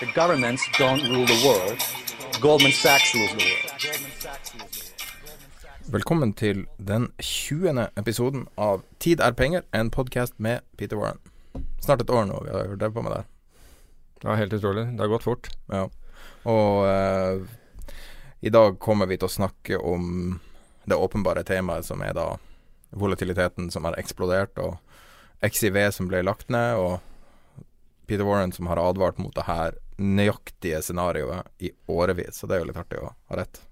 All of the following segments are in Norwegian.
The governments don't rule the world. Goldman Sachs rules the world. Velkommen til den 20. episoden av Tid er penger, en podkast med Peter Warren. Snart et år nå vi har drevet på med det. Ja, helt utrolig. Det har gått fort. Ja. Og eh, i dag kommer vi til å snakke om det åpenbare temaet som er da volatiliteten som har eksplodert, og XIV som ble lagt ned, og Peter Warren som har advart mot det her nøyaktige scenarioet i årevis. Så det er jo litt artig å ha rett.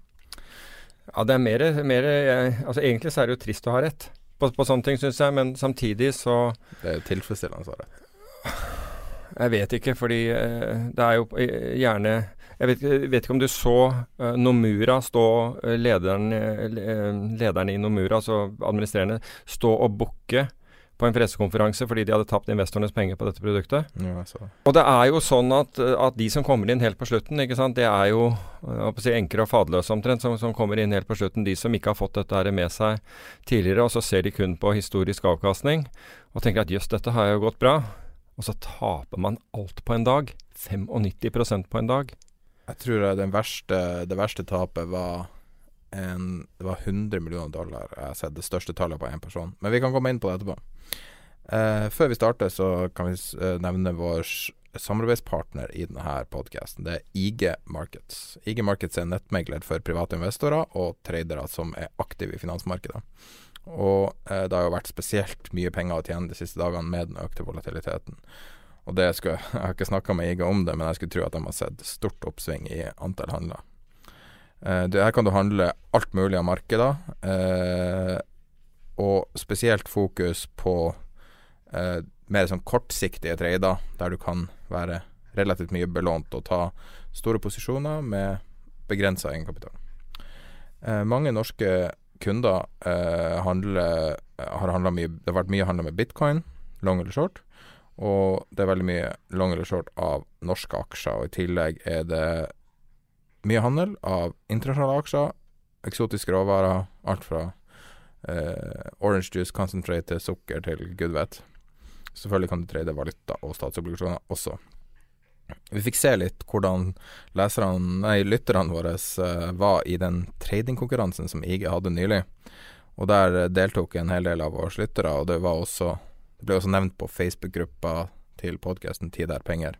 Ja, det er mer, mer Altså Egentlig så er det jo trist å ha rett på, på sånne ting, syns jeg, men samtidig så Det er jo tilfredsstillende å ha rett. Jeg vet ikke, fordi eh, det er jo eh, gjerne Jeg vet, jeg vet ikke om du så uh, Nomura stå lederen, lederen i Nomura, altså administrerende, stå og bukke på en pressekonferanse fordi de hadde tapt investorenes penger på dette produktet. Ja. Og det er jo sånn at, at de som kommer inn helt på slutten, det er jo å si, enker og faderløse omtrent, som, som kommer inn helt på slutten. De som ikke har fått dette her med seg tidligere, og så ser de kun på historisk avkastning og tenker at jøss, dette har jo gått bra. Og så taper man alt på en dag. 95% på en dag. Jeg tror verste, det verste tapet var en, Det var 100 millioner dollar. Jeg har sett det største tallet på én person. Men vi kan komme inn på det etterpå. Eh, før vi starter, så kan vi eh, nevne vår samarbeidspartner i denne podkasten. Det er IG Markets. IG Markets er nettmegler for private investorer og tradere som er aktive i finansmarkedet. Og eh, det har jo vært spesielt mye penger å tjene de siste dagene med den økte volatiliteten. Og det skal, Jeg har ikke snakka med IG om det, men jeg skulle tro at de har sett stort oppsving i antall handler. Eh, her kan du handle alt mulig av markeder, eh, og spesielt fokus på eh, mer sånn kortsiktige trader, der du kan være relativt mye belånt og ta store posisjoner med begrensa egenkapital. Eh, mange norske kunder eh, handler, har mye Det har vært mye handla med bitcoin, long eller short. Og det er veldig mye long eller short av norske aksjer. Og i tillegg er det mye handel av internasjonale aksjer, eksotiske råvarer, alt fra eh, orange juice concentrate til sukker til gud vet. Selvfølgelig kan du trade valuta og statsobligasjoner også. Vi fikk se litt hvordan nei, lytterne våre eh, var i den tradingkonkurransen som IG hadde nylig. Og der deltok en hel del av våre lyttere, og det også Det ble også nevnt på Facebook-gruppa til podkasten Tid er penger.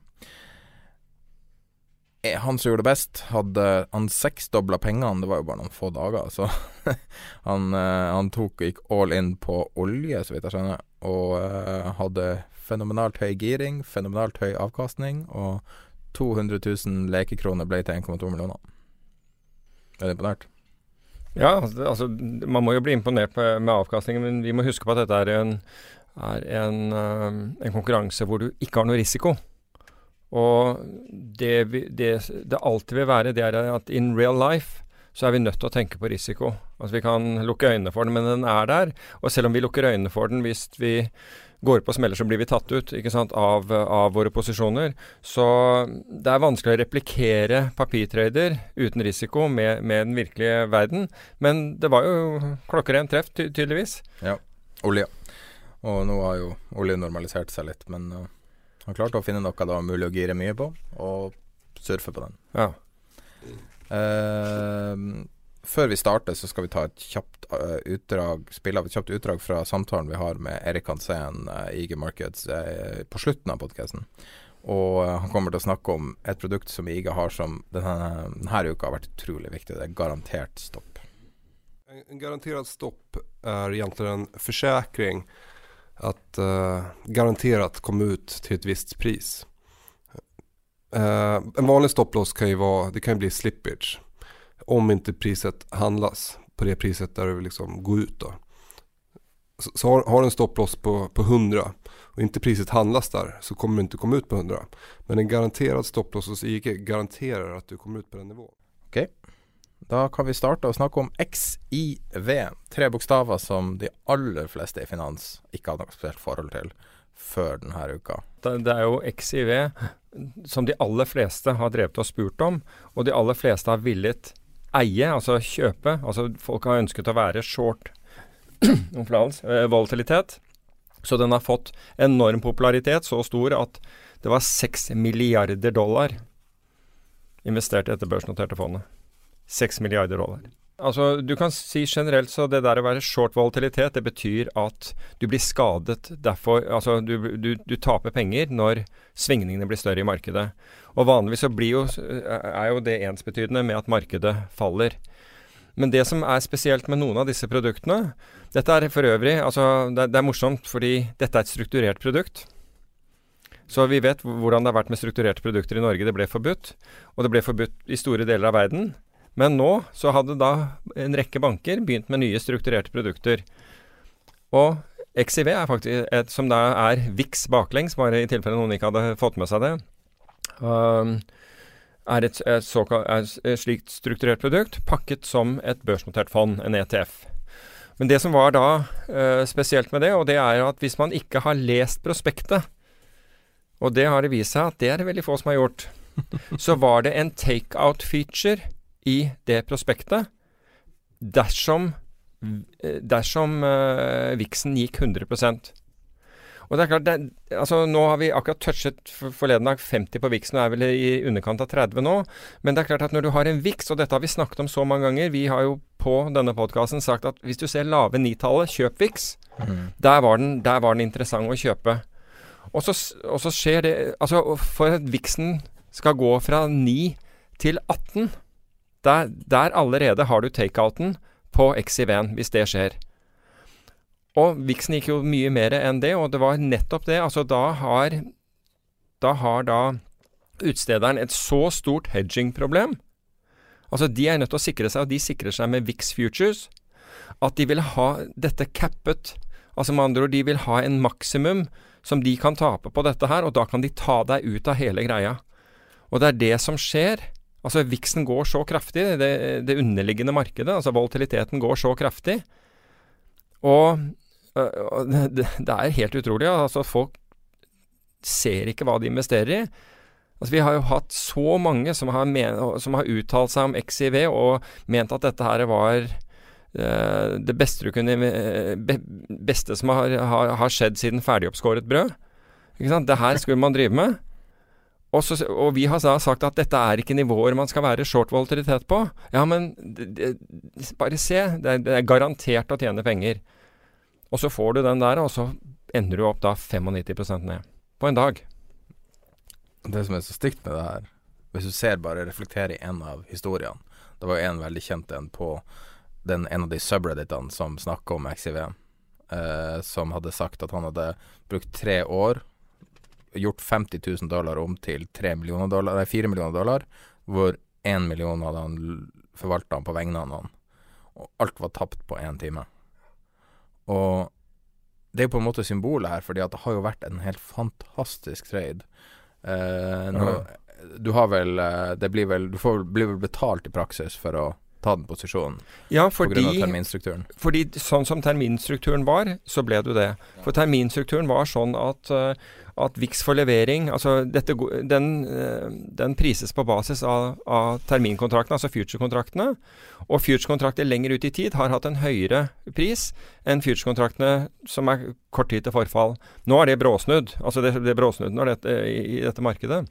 Eh, Han som gjorde det best, hadde han seksdobla pengene, det var jo bare noen få dager, så han, eh, han tok gikk all in på olje, så vidt jeg skjønner, og uh, hadde fenomenalt høy giring, fenomenalt høy avkastning, og 200 000 lekekroner ble til 1,2 millioner. Er du imponert? Ja, altså, altså, man må jo bli imponert med, med avkastningen, men vi må huske på at dette er en, er en, en konkurranse hvor du ikke har noe risiko. Og det, det det alltid vil være, det er at in real life så er vi nødt til å tenke på risiko. Altså Vi kan lukke øynene for den, men den er der. Og selv om vi lukker øynene for den hvis vi går på smeller, så blir vi tatt ut ikke sant, av, av våre posisjoner. Så det er vanskelig å replikere papirtrader uten risiko med, med den virkelige verden. Men det var jo klokkerent treff, ty tydeligvis. Ja. Olje. Og nå har jo olje normalisert seg litt, men uh, han klarte å finne noe det var mulig å gire mye på, og surfe på den. Ja. Uh, før vi starter, så skal vi ta et kjapt uh, utdrag spille av et kjapt utdrag fra samtalen vi har med Erik Hansen uh, i IG Markets uh, på slutten av podkasten. Og han kommer til å snakke om et produkt som IG har som denne, denne uka har vært utrolig viktig. Det er garantert stopp. En garantert stopp er egentlig en forsikring at garantert komme ut til et visst pris. en vanlig stopplås kan jo være, det kan bli slippage om inte priset handlas på det priset där du liksom går ut då. Så, så har, du en stopploss på, på 100 och inte priset handlas där så kommer du inte komma ut på 100. Men en garanterad stopploss hos IG garanterar at du kommer ut på den nivån. Ok, da kan vi starte å snakke om XIV. Tre bokstaver som de aller fleste i finans ikke hadde noe spesielt forhold til før denne uka. Det, er jo XIV som de aller fleste har drevet og spurt om, og de aller fleste har villet eie, altså kjøpe. Altså folk har ønsket å være short eh, volatilitet. Så den har fått enorm popularitet, så stor at det var 6 milliarder dollar investert i dette børsnoterte fondet. Seks milliarder dollar. Altså, Du kan si generelt så det der å være short volatilitet, det betyr at du blir skadet. Derfor, altså du, du, du taper penger når svingningene blir større i markedet. Og vanligvis så jo, er jo det ensbetydende med at markedet faller. Men det som er spesielt med noen av disse produktene Dette er for øvrig altså det, det er morsomt fordi dette er et strukturert produkt. Så vi vet hvordan det har vært med strukturerte produkter i Norge. Det ble forbudt. Og det ble forbudt i store deler av verden. Men nå så hadde da en rekke banker begynt med nye strukturerte produkter. Og XIV er faktisk et som da er VIX baklengs, bare i tilfelle noen ikke hadde fått med seg det. Um, er et, et, såkalt, et slikt strukturert produkt pakket som et børsnotert fond, en ETF. Men det som var da eh, spesielt med det, og det er at hvis man ikke har lest prospektet, og det har det vist seg at det er det veldig få som har gjort, så var det en takeout-feature i det prospektet dersom, dersom uh, Vixen gikk 100% og det er klart, det, altså Nå har vi akkurat touchet forleden dag 50 på Vixen og er vel i underkant av 30 nå. Men det er klart at når du har en Vix, og dette har vi snakket om så mange ganger Vi har jo på denne podkasten sagt at hvis du ser lave nitallet, kjøp Vix. Mm. Der, var den, der var den interessant å kjøpe. Og så, og så skjer det Altså, for at Vixen skal gå fra 9 til 18 der, der allerede har du takeouten på XIV-en, hvis det skjer. Og Vixen gikk jo mye mer enn det, og det var nettopp det. Altså, da har da, har da utstederen et så stort hedging-problem. Altså, de er nødt til å sikre seg, og de sikrer seg med Vix Futures, at de vil ha dette cappet. Altså med andre ord, de vil ha en maksimum som de kan tape på dette her, og da kan de ta deg ut av hele greia. Og det er det som skjer. Altså Viksen går så kraftig, det, det underliggende markedet, altså volatiliteten går så kraftig. Og, det, er helt utrolig. Altså Folk ser ikke hva de investerer i. Altså Vi har jo hatt så mange som har, men, som har uttalt seg om XIV og ment at dette her var uh, det beste, du kunne, be, beste som har, har, har skjedd siden ferdigoppskåret brød. Ikke sant? Det her skulle man drive med. Og, så, og, vi har sagt at dette er ikke nivåer man skal være short volatilitet på. Ja, men det, det, bare se. Det er, det er, garantert å tjene penger. Og så får du den der, og så ender du opp da 95 ned. På en dag. Det som er så stygt med det her, hvis du ser bare reflektere i en av historiene Det var jo en veldig kjent en på den, en av de subredditene som snakker om XIV, eh, som hadde sagt at han hadde brukt tre år gjort 50 000 dollar om til 3 millioner dollar, nei, 4 millioner dollar, hvor 1 million hadde han forvalta på vegne av noen. Og alt var tapt på én time. Og det er på en måte symbolet her, fordi det har jo vært en helt fantastisk trade. Eh, nå, Du har vel eh, Det blir vel Du får, blir vel betalt i praksis for å ta den posisjonen ja, fordi, pga. terminstrukturen? Fordi sånn som terminstrukturen var, så ble du det. For terminstrukturen var sånn at, uh, at VIX for levering altså dette, den, uh, den, prises på basis av, av terminkontraktene, altså future-kontraktene. Og future-kontrakter lenger ut i tid har hatt en høyere pris enn future-kontraktene som er kort tid til forfall. Nå er det bråsnudd. Altså det, det bråsnudd når dette, i, i dette markedet.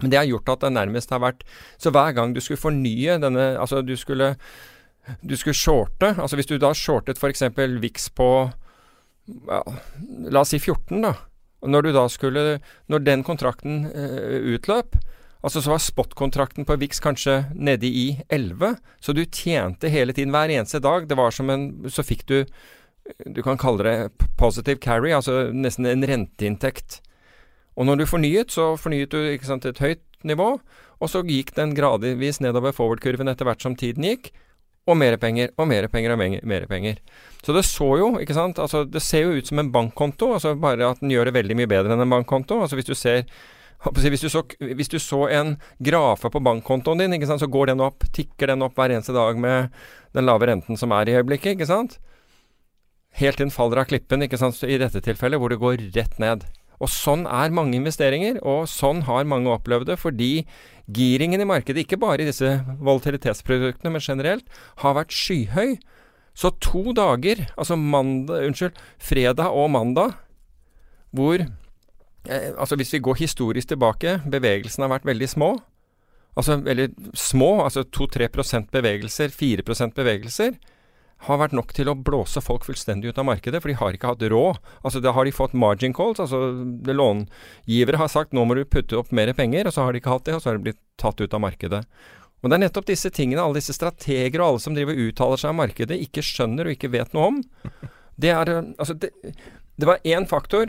Men det har gjort at det nærmest har vært Så hver gang du skulle fornye denne Altså du skulle du skulle shorte, altså hvis du da shortet f.eks. VIX på ja, la oss si 14, da. Når du da skulle Når den kontrakten eh, utløp, altså så var spot-kontrakten på VIX kanskje nede i 11, så du tjente hele tiden, hver eneste dag. Det var som en Så fikk du Du kan kalle det positive carry, altså nesten en renteinntekt. Og når du fornyet, så fornyet du ikke sant, et høyt nivå, og så gikk den gradvis nedover forward-kurven etter hvert som tiden gikk og mer penger og mer penger og mer, penger. Så det så jo, ikke sant altså Det ser jo ut som en bankkonto, altså bare at den gjør det veldig mye bedre enn en bankkonto. Altså hvis du ser hvis du, så, hvis du så en grafe på bankkontoen din, sant, så går den opp, tikker den opp hver eneste dag med den lave renten som er i øyeblikket, ikke sant? Helt til den faller av klippen, ikke sant, i dette tilfellet, hvor det går rett ned. Og sånn er mange investeringer, og sånn har mange opplevd det, fordi giringen i markedet, ikke bare i disse volatilitetsproduktene, men generelt, har vært skyhøy. Så to dager, altså mandag, unnskyld, fredag og mandag, hvor eh, Altså hvis vi går historisk tilbake, bevegelsene har vært veldig små. Altså veldig små, altså 2-3% bevegelser, 4% bevegelser har vært nok til å blåse folk fullstendig ut av markedet, for de har ikke hatt råd. Altså Da har de fått margin calls. altså Långivere har sagt nå må du putte opp mer penger, og så har de ikke hatt det, og så har de blitt tatt ut av markedet. Og Det er nettopp disse tingene alle disse strateger og alle som driver uttaler seg om markedet, ikke skjønner og ikke vet noe om. Det er Altså, det, det var én faktor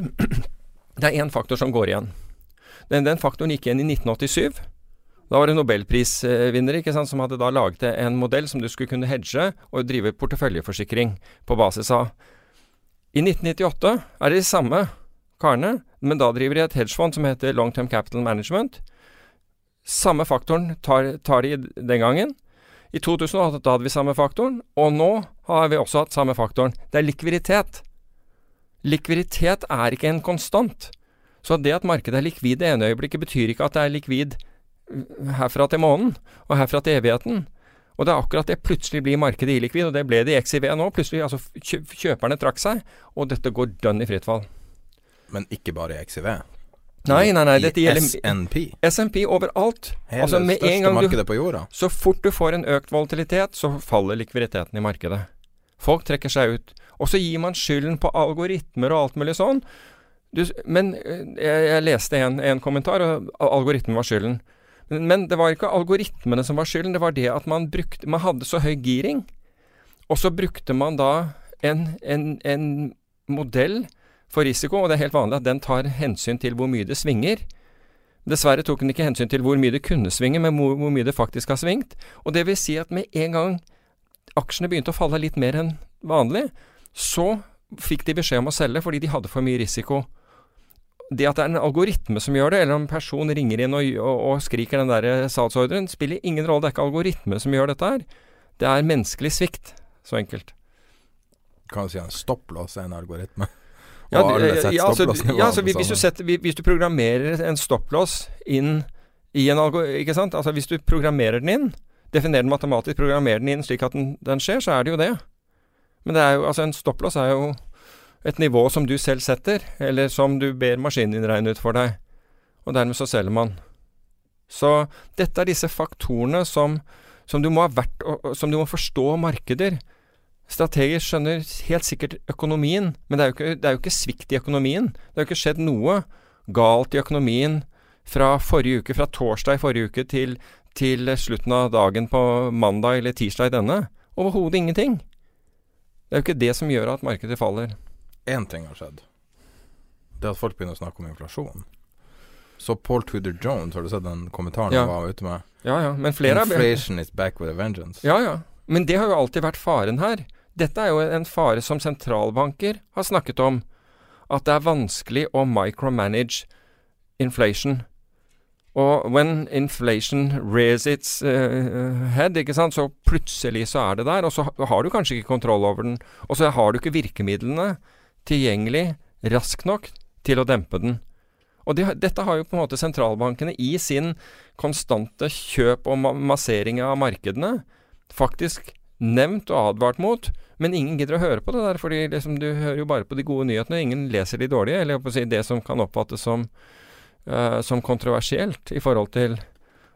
Det er én faktor som går igjen. Den, den faktoren gikk igjen i 1987. Da var det nobelprisvinnere ikke sant, som hadde da laget en modell som du skulle kunne hedge og drive porteføljeforsikring på basis av. I 1998 er det de samme karene, men da driver de et hedgefond som heter Long Term Capital Management. Samme faktoren tar, tar de den gangen. I 2008 hadde vi samme faktoren, og nå har vi også hatt samme faktoren. Det er likviditet. Likviditet er ikke en konstant. Så det at markedet er likvid det ene øyeblikket, betyr ikke at det er likvid herfra til månen, og herfra til evigheten. Og det er akkurat det. Plutselig blir markedet illikvid, og det ble det i XIV nå. Plutselig, altså Kjøperne trakk seg, og dette går dønn i fritt fall. Men ikke bare i XIV? Nei, nei, nei, dette gjelder SNP? SNP overalt. Hele altså med største en gang markedet du, på jorda? Så fort du får en økt volatilitet, så faller likviditeten i markedet. Folk trekker seg ut. Og så gir man skylden på algoritmer og alt mulig sånn. Du, men eh, jeg, jeg leste en, en kommentar, og algoritmen var skylden. Men det var ikke algoritmene som var skylden, det var det at man, brukte, man hadde så høy giring. Og så brukte man da en, en, en, modell for risiko, og det er helt vanlig at den tar hensyn til hvor mye det svinger. Dessverre tok den ikke hensyn til hvor mye det kunne svinge, men hvor, hvor mye det faktisk har svingt. Og det vil si at med en gang aksjene begynte å falle litt mer enn vanlig, så fikk de beskjed om å selge fordi de hadde for mye risiko det at det er en algoritme som gjør det, eller om en person ringer inn og, og, og skriker den der salgsordren, spiller ingen rolle. Det er ikke algoritme som gjør dette her. Det er menneskelig svikt. Så enkelt. Kan du si en stopplås er en algoritme? Ja, det- ja, altså, ja, altså, hvis, du setter, hvis du programmerer en stopplås inn i en algo... Ikke sant? Altså hvis du programmerer den inn, definerer den matematisk, programmerer den inn slik at den, den skjer, så er det jo det. Men det er jo, altså en stopplås er jo et nivå som du selv setter, eller som du ber maskinen din regne ut for deg. Og dermed så selger man. Så dette er disse faktorene som, som du må vært, som du må forstå markeder. Strateger skjønner helt sikkert økonomien, men det er, ikke, det er jo ikke svikt i økonomien. Det har jo ikke skjedd noe galt i økonomien fra forrige uke, fra torsdag i forrige uke til, til slutten av dagen på mandag eller tirsdag i denne. Overhodet ingenting. Det er jo ikke det som gjør at markedet faller. Én ting har skjedd. Det er at folk begynner å snakke om inflasjon. Så Paul Tudor Jones, har du sett den kommentaren Ja. han var ute med? Ja, ja, men flere Inflation Inflation is back with a vengeance. Ja, ja. Men det har jo alltid vært faren her. Dette er jo en fare som sentralbanker har snakket om. At det er vanskelig å micromanage inflation. Og when inflation rears its uh, head, ikke sant, så plutselig så er det der. Og så har du kanskje ikke kontroll over den. Og så har du ikke virkemidlene tilgjengelig raskt nok til å dempe den. Og de, dette har jo på en måte sentralbankene i sin konstante kjøp og massering av markedene faktisk nevnt og advart mot, men ingen gidder å høre på det der, fordi liksom, du hører jo bare på de gode nyhetene, og ingen leser de dårlige, eller si det som kan oppfattes som, uh, som kontroversielt i forhold til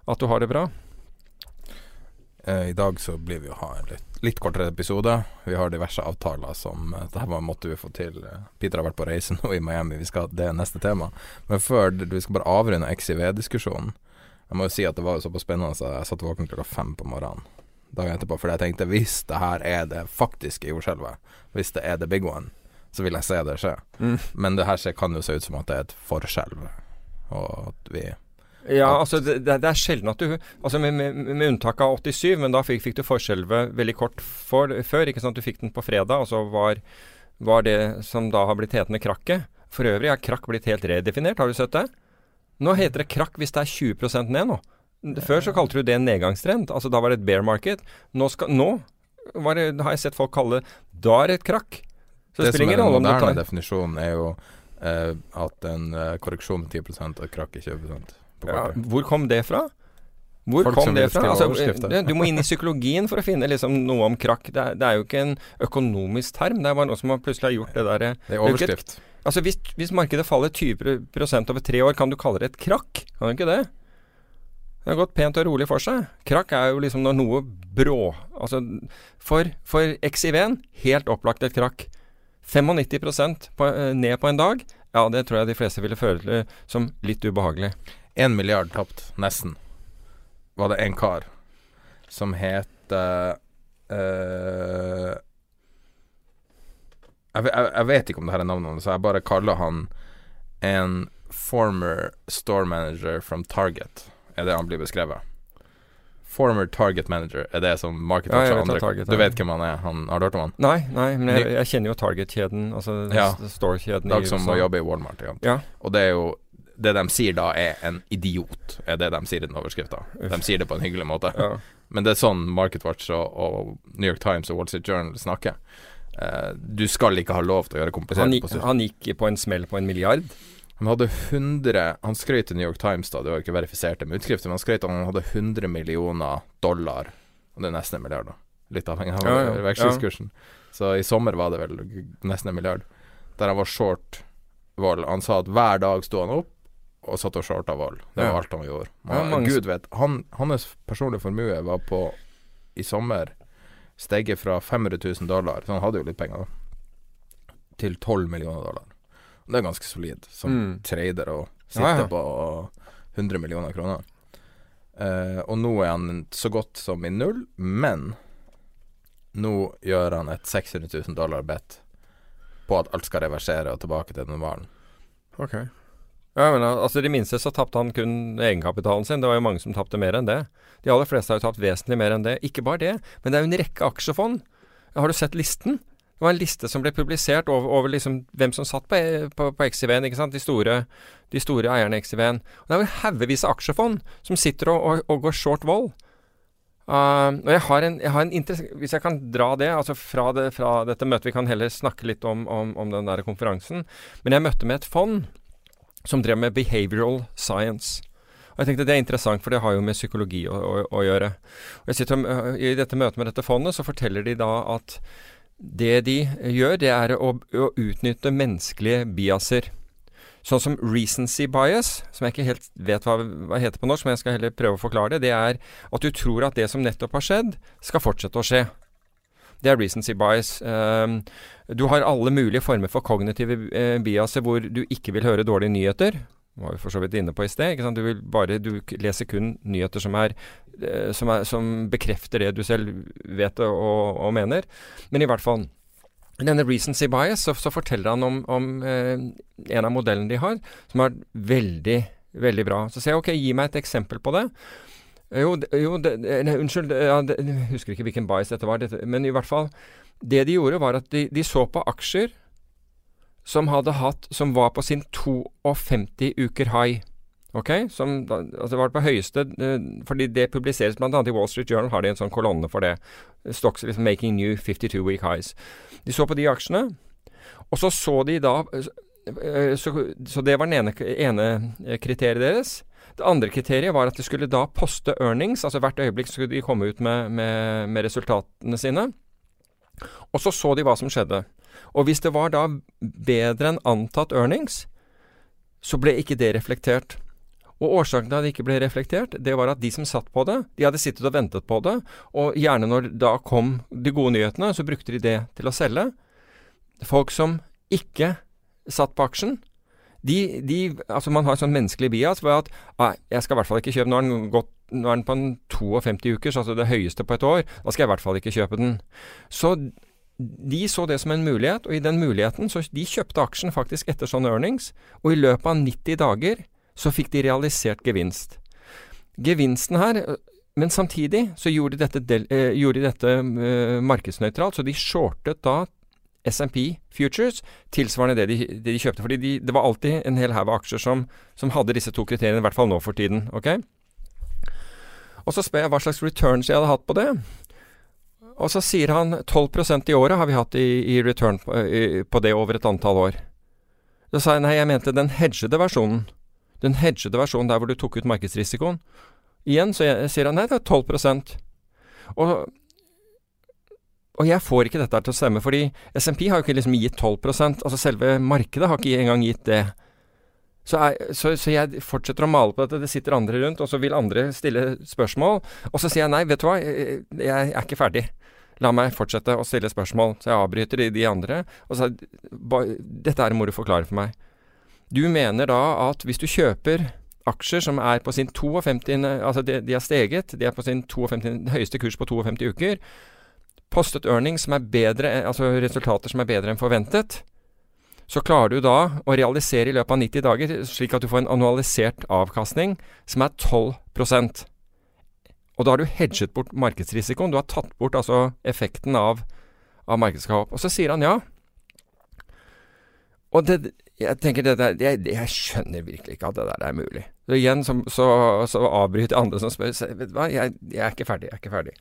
at du har det bra. Eh, I dag så blir vi å ha en litt, litt kortere episode. Vi har diverse avtaler som Dette Det her måtte vi få til. Eh, Peter har vært på reise nå i Miami, vi skal, det er neste tema. Men før vi skal bare avrunde XIV-diskusjonen. Jeg må jo si at det var såpass spennende så jeg satt våken klokka fem på morgenen dagen etterpå. For jeg tenkte hvis det her er det faktiske jordskjelvet, hvis det er the big one, så vil jeg se det skje. Mm. Men det her kan jo se ut som at det er et forskjelv. Og at vi Ja, altså det, det er sjelden at du Altså med, med, med unntak av 87, men da fikk, fikk du forskjelvet veldig kort for, før. Ikke sant? Du fikk den på fredag, og så var, var det som da har blitt hetende krakket. For øvrig er krakk blitt helt redefinert, har du sett det? Nå heter det krakk hvis det er 20% ned nå. Før så kalte du det en nedgangstrend. Altså da var det et bear market. Nå, skal, nå var det, har jeg sett folk kalle Da er det et krakk. Så det, det spiller er ingen rolle om du moderne definisjonen, er jo eh, at en eh, korreksjon med 10 og et krakk er 20 på ja. Hvor kom det fra? Hvor Folk kom det fra? Altså, du må inn i psykologien for å finne liksom noe om krakk. Det er, det er jo ikke en økonomisk term. Det er bare noe som har plutselig har gjort det derre Det er ikke overskrift. Altså hvis, hvis markedet faller 20 over tre år, kan du kalle det et krakk? Kan du ikke det? Det har gått pent og rolig for seg. Krakk er jo liksom når noe brå Altså for, for XIV-en helt opplagt et krakk. 95 på, eh, ned på en dag, ja det tror jeg de fleste ville føle som litt ubehagelig. Én milliard tapt, nesten, var det en kar som het eh, eh, jeg, jeg, jeg vet ikke om det her er navnet hans, så jeg bare kaller han en former store manager from Target, er det han blir beskrevet. Former Target manager er det som marketer Ja, andre Target Du vet hvem han er? Han, har du hørt om han? Nei, nei, men jeg, jeg kjenner jo Target-kjeden, altså Ja. store-kjeden Dag som må jobbe i Walmart. Ja. Og det er jo Det de sier da, er en idiot, er det de sier i den overskrifta. De sier det på en hyggelig måte. Ja. Men det er sånn Market Watch og, og New York Times og Wall Street Journal snakker. Uh, du skal ikke ha lov til å gjøre komplisert Han, gikk, han gikk på en smell på en milliard. Han hadde 100 Han skrøt til New York Times, da, det var ikke verifisert med utskrifter, men han skrøt at han hadde 100 millioner dollar. Og det er nesten en milliard, da. Litt avhengig av Ja, ja. vekselskursen. Så i sommer var det vel nesten en milliard. Der han var short vold. Han sa at hver dag sto han opp og satt og shorta vold. Det var Ja. alt han gjorde. Ja, mange- Gud vet. Han, hans personlige formue var på i sommer steget fra 500 000 dollar, så han hadde jo litt penger, da, til 12 millioner dollar. Det er ganske solid som Mm. trader å sitte Ja, ja. på 100 millioner kroner. Eh, og nå er han så godt som i null, men nå gjør han et 600 000 dollar bet på at alt skal reversere og tilbake til normalen. Ok. Ja, men altså De minste så tapte han kun egenkapitalen sin. Det var jo mange som tapte mer enn det. De aller fleste har jo tapt vesentlig mer enn det. Ikke bare det, men det er jo en rekke aksjefond. Har du sett listen? Det var en liste som ble publisert over, over liksom hvem som satt på, på, på XIV-en. ikke sant? De store, de store eierne i XIV-en. Det er jo haugevis av aksjefond som sitter og, og, og går short vold. Uh, og jeg har en, jeg har en Hvis jeg kan dra det, altså fra, det, fra dette møtet Vi kan heller snakke litt om, om, om den der konferansen. Men jeg møtte med et fond som drev med behavioral science. Og jeg tenkte Det er interessant, for det har jo med psykologi å, å, å gjøre. Sitter, øh, I dette møtet med dette fondet så forteller de da at det de gjør, det er å, å utnytte menneskelige biaser. Sånn som recency bias, som jeg ikke helt vet hva, hva heter på norsk, men jeg skal heller prøve å forklare det. Det er at du tror at det som nettopp har skjedd, skal fortsette å skje. Det er recency bias. Um, du har alle mulige former for kognitive eh, biaser hvor du ikke vil høre dårlige nyheter. Det var vi for så vidt inne på i sted. Du, vil bare, du leser kun nyheter som, er, eh, som, er, som bekrefter det du selv vet og, og mener. Men i hvert fall denne recency bias så, så forteller han om, om eh, en av modellene de har, som er veldig, veldig bra. Så sier jeg ok, gi meg et eksempel på det. Jo, jo det, nei, unnskyld, ja, det, jeg husker ikke hvilken bias dette var, dette, men i hvert fall Det de gjorde, var at de, de så på aksjer som hadde hatt Som var på sin 52 uker high. Ok? Som altså var på høyeste eh, Fordi det publiseres bl.a. i Wall Street Journal, har de en sånn kolonne for det. Stocks liksom making new 52 week highs. De så på de aksjene, og så så de da eh, Så, så det var det ene, ene eh, kriteriet deres. Det andre kriteriet var at de skulle da poste earnings, altså hvert øyeblikk skulle de komme ut med, med, med resultatene sine. Og så så de hva som skjedde. Og hvis det var da bedre enn antatt earnings, så ble ikke det reflektert. Og årsaken til at det ikke ble reflektert, det var at de som satt på det, de hadde sittet og ventet på det, og gjerne når da kom de gode nyhetene, så brukte de det til å selge. Folk som ikke satt på aksjen, de, de Altså, man har sånn menneskelig bias ved at ah, jeg skal i hvert fall ikke kjøpe Nå har den gått nå er den på en 52 uker, så altså det høyeste på et år. Da skal jeg i hvert fall ikke kjøpe den. Så de så det som en mulighet, og i den muligheten så de kjøpte aksjen faktisk etter sånne earnings, og i løpet av 90 dager så fikk de realisert gevinst. Gevinsten her Men samtidig så gjorde de dette, del, eh, gjorde dette eh, markedsnøytralt, så de shortet da SMP Futures tilsvarende det de, det de kjøpte. Fordi de, det var alltid en hel haug av aksjer som, som, hadde disse to kriteriene, i hvert fall nå for tiden. ok? Og så spør jeg hva slags returns jeg hadde hatt på det. Og så sier han 12% i året har vi hatt i, i return på, i, på, det over et antall år. Da sa jeg nei, jeg mente den hedgede versjonen. Den hedgede versjonen der hvor du tok ut markedsrisikoen. Igjen så jeg, sier han nei, det er 12 Og og jeg får ikke dette til å stemme, fordi SMP har jo ikke liksom gitt 12% Altså selve markedet har ikke engang gitt det. Så, jeg, så, så, jeg fortsetter å male på dette. Det sitter andre rundt, og så vil andre stille spørsmål. Og så sier jeg nei, vet du hva, jeg, jeg er ikke ferdig. La meg fortsette å stille spørsmål. Så jeg avbryter de, de andre. Og så Dette er må du forklare for meg. Du mener da at hvis du kjøper aksjer som er på sin 52 Altså de, de har steget, de er på sin 52, høyeste kurs på 52 uker. Postet earnings som er bedre, altså resultater som er bedre enn forventet så klarer du da å realisere i løpet av 90 dager, slik at du får en annualisert avkastning som er 12% Og da har du hedget bort markedsrisikoen. Du har tatt bort altså effekten av, av markedskap. Og så sier han ja. Og det, jeg tenker det der, jeg, jeg, skjønner virkelig ikke at det der er mulig. Så igjen så, så, så avbryter andre som spør Vet du hva, jeg, jeg, er ikke ferdig. Jeg er ikke ferdig.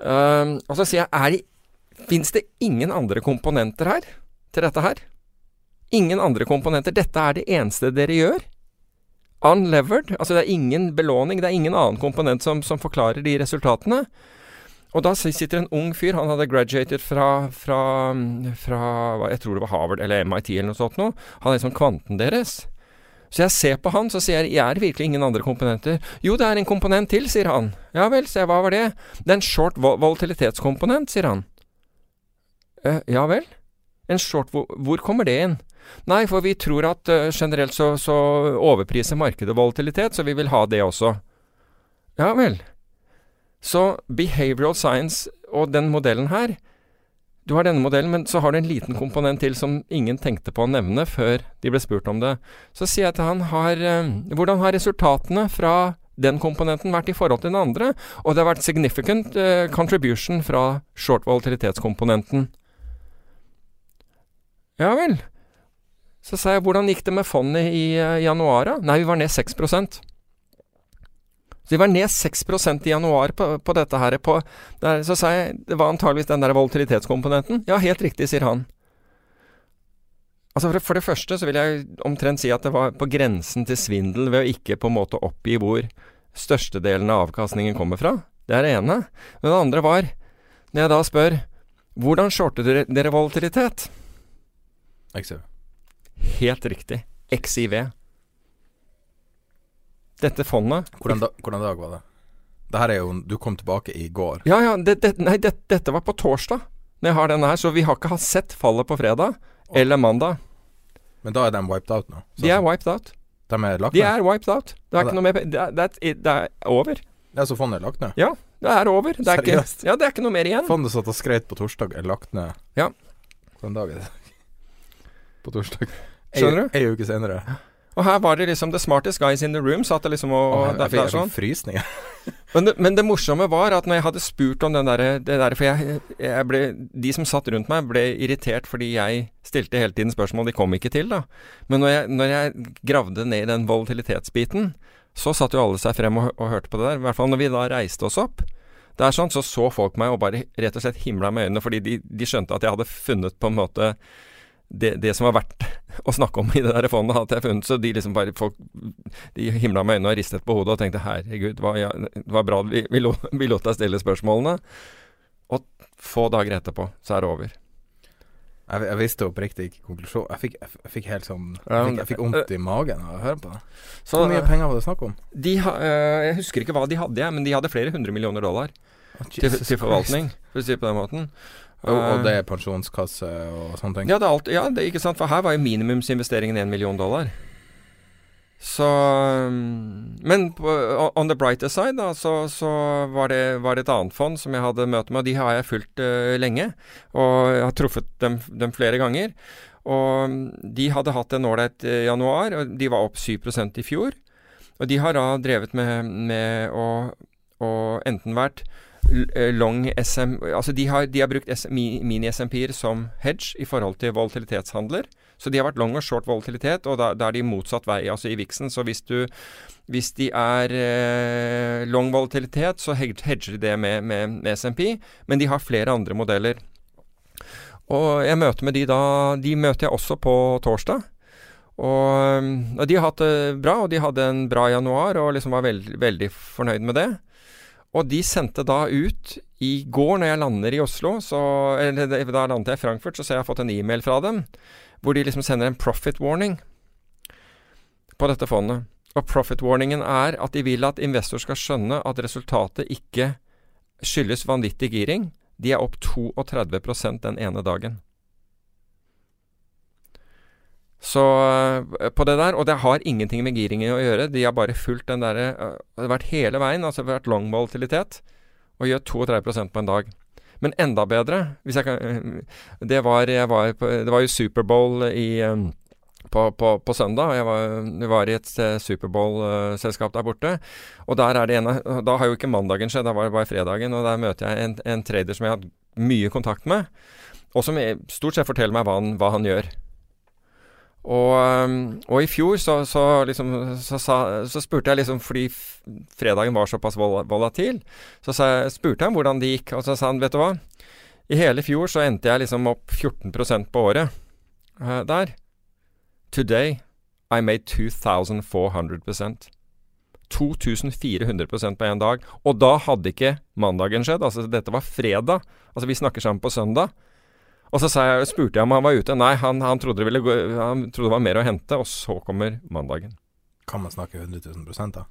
Um, og så sier jeg er Fins det ingen andre komponenter her til dette her? Ingen andre komponenter. Dette er det eneste dere gjør. Unlevered. Altså det er ingen belåning. Det er ingen annen komponent som, som forklarer de resultatene. Og da sitter en ung fyr, han hadde graduated fra, fra, fra jeg tror det var Harvard eller MIT eller noe sånt noe. Han er liksom kvanten deres. Så jeg ser på han, så sier jeg er det virkelig ingen andre komponenter? Jo, det er en komponent til, sier han. Ja vel, jeg, hva var det? Det er en short volatilitetskomponent, sier han. Uh, ja vel? En short, hvor, hvor kommer det inn? Nei, for vi tror at uh, generelt så, så, overpriser markedet volatilitet, så vi vil ha det også. Ja vel. Så behavioral science og den modellen her Du har denne modellen, men så har du en liten komponent til som ingen tenkte på å nevne før de ble spurt om det. Så sier jeg til han har, uh, Hvordan har resultatene fra den komponenten vært i forhold til den andre? Og det har vært significant uh, contribution fra short volatilitetskomponenten. Ja vel. Så sa jeg hvordan gikk det med fondet i uh, januar. Nei, vi var ned 6 Så de var ned 6% i januar på, på dette her. På, der, så sa jeg det var antageligvis den der volatilitetskomponenten. Ja, helt riktig, sier han. Altså for, for, det første så vil jeg omtrent si at det var på grensen til svindel ved å ikke på en måte oppgi hvor størstedelen av avkastningen kommer fra. Det er det ene. Men det andre var, når jeg da spør hvordan shortet dere, dere volatilitet? XIV. Helt riktig. XIV. Dette fondet hvordan, da, hvordan, dag var det? Det her er jo Du kom tilbake i går. Ja, ja. Det, det, nei, det, dette var på torsdag. Når jeg har denne her. Så vi har ikke sett fallet på fredag oh. eller mandag. Men da er de wiped out nå? Så, de er wiped out. De er lagt ned? De er wiped out. Det er ikke noe mer det er, det er, over. Ja, Så fondet er lagt ned? Ja, det er over. Det er Seriøst? Ikke, ja, det er ikke noe mer igjen. Fondet satt og skreit på torsdag, er lagt ned. Ja. Hvilken dag er det? På torsdag. Skjønner du? Ei uke senere. Og her var det liksom The smartest guys in the room. Satt det liksom og Åh, Jeg der, sånn. frysninger. men, det, men, det, morsomme var at når jeg hadde spurt om den derre der, For jeg, jeg, ble De som satt rundt meg, ble irritert fordi jeg stilte hele tiden spørsmål de kom ikke til, da. Men når jeg, når jeg gravde ned i den volatilitetsbiten, så satt jo alle seg frem og, og hørte på det der. I hvert fall når vi da reiste oss opp. Det er sånn, så så folk meg og bare rett og slett himla med øynene, fordi de, de skjønte at jeg hadde funnet på en måte det, det, som var verdt å snakke om i det der fondet, hadde jeg funnet. Så de liksom bare folk, De himla med øynene og ristet på hodet og tenkte herregud, hva, ja, det var bra vi, vi, lot, vi lot deg stille spørsmålene. Og få dager etterpå så er det over. Jeg, jeg visste oppriktig ikke konklusjon. Jeg jeg, jeg fikk helt sånn Jeg fikk, vondt i magen av å høre på det. Så, Hvor mye eh, penger var det snakk om? de eh, Jeg husker ikke hva de hadde, men de hadde flere hundre millioner dollar oh, til, til forvaltning, for å si det på den måten. Og, og Eh, det er pensjonskasse og sånne ting? Ja, det er alt, ja det, ikke sant? for her var jo minimumsinvesteringen én million dollar. Så um, Men på, on the brighter side, da, så, så var, det, var det et annet fond som jeg hadde møte med, og de har jeg fulgt uh, lenge. Og jeg har truffet dem, dem flere ganger. Og um, de hadde hatt en ålreit eh, januar, og de var opp 7% i fjor. Og de har da drevet med, med å, å enten vært long SM Altså de har, de har brukt mini-SMP-er som hedge i forhold til volatilitetshandler. Så de har vært long og short volatilitet, og da, da er de motsatt vei, altså i VIX-en. Så hvis, du, hvis de er eh, long volatilitet, så hedger de det med, med, med SMP, men de har flere andre modeller. Og jeg møter med de da De møter jeg også på torsdag. Og, og de har hatt det bra, og de hadde en bra januar og liksom var veld, veldig fornøyd med det. Og de sendte da ut i går, når jeg lander i Oslo, så, eller da landet jeg i Frankfurt, så ser jeg har fått en e-mail fra dem hvor de liksom sender en profit warning på dette fondet. Og profit warningen er at de vil at investor skal skjønne at resultatet ikke skyldes vanvittig giring. De er opp 32% den ene dagen. Så øh, på det der, og det har ingenting med giringen å gjøre, de har bare fulgt den derre øh, Det har vært hele veien, altså vært long volatilitet, og gjør 32 på en dag. Men enda bedre kan, øh, det, var, var på, det var jo Superbowl i på, på, på søndag. Jeg var, var i et eh, Superbowl-selskap der borte. Og der er det ene Da har jo ikke mandagen skjedd, da var det bare fredagen. Og der møter jeg en, en trader som jeg har hatt mye kontakt med, og som stort sett forteller meg hva han, hva han gjør. Og, og i fjor så, så, liksom, så, så spurte jeg liksom Fordi fredagen var såpass vol volatil, så jeg, spurte jeg hvordan det gikk. Og så sa han, vet du hva I hele fjor så endte jeg liksom opp 14% på året uh, der. Today I made 2400% 2400% på én dag. Og da hadde ikke mandagen skjedd. Altså, dette var fredag. Altså, vi snakker sammen på søndag. Og så sa jeg, spurte jeg om han var ute. Nei, han, han, trodde det ville gå, han trodde det var mer å hente. Og så kommer mandagen. Kan man snakke 100 000 da?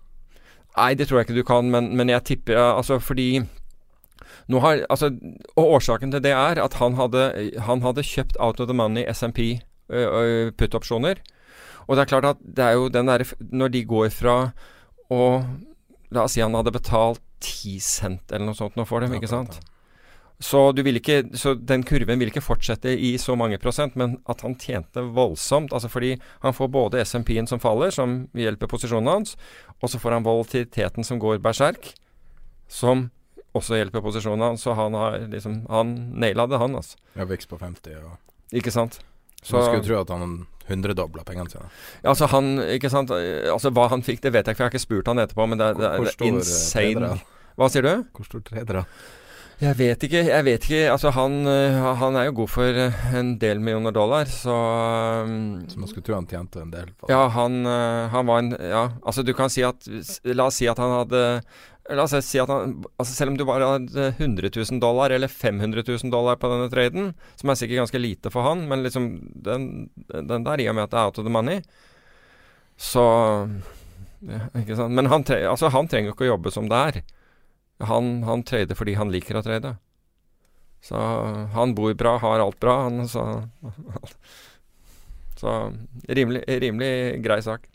Nei, det tror jeg ikke du kan, men, men jeg tipper Altså, fordi nå har, altså, Og årsaken til det er at han hadde, han hadde kjøpt out of the money SMP put-opsjoner. Og det er klart at det er jo den derre Når de går fra å La oss si han hadde betalt 10 cent eller noe sånt nå for dem, ikke sant? Så, du vil ikke, så den kurven vil ikke fortsette i så mange prosent, men at han tjente voldsomt. altså Fordi han får både SMP-en som faller, som hjelper posisjonen hans, og så får han volatiliteten som går berserk, som også hjelper posisjonen hans. Så han har liksom Han naila det, han, altså. Ja, vekst på 50 og Ikke sant? Så man skulle tro at han hundredobla pengene sine. Ja, altså han Ikke sant Altså hva han fikk, det vet jeg ikke, for jeg har ikke spurt han etterpå, men det, det, det er eh, insane. Hva sier du? Hvor stor trader da? Jeg vet ikke. Jeg vet ikke. Altså, han, øh, han er jo god for øh, en del millioner dollar, så um, Så man skulle tro han tjente en del. Ja, han, øh, han var en Ja, altså du kan si at La oss si at han hadde La oss si at han altså Selv om du bare hadde 100 000 dollar eller 500 000 dollar på denne traden, som er sikkert ganske lite for han, men liksom den, den der, i og med at det er out of the money, så ja, Ikke sant. Men han, tre, altså, han trenger jo ikke å jobbe som det er. Han, han trader fordi han liker å trade. Så han bor bra, har alt bra, han, så Så rimelig, rimelig grei sak.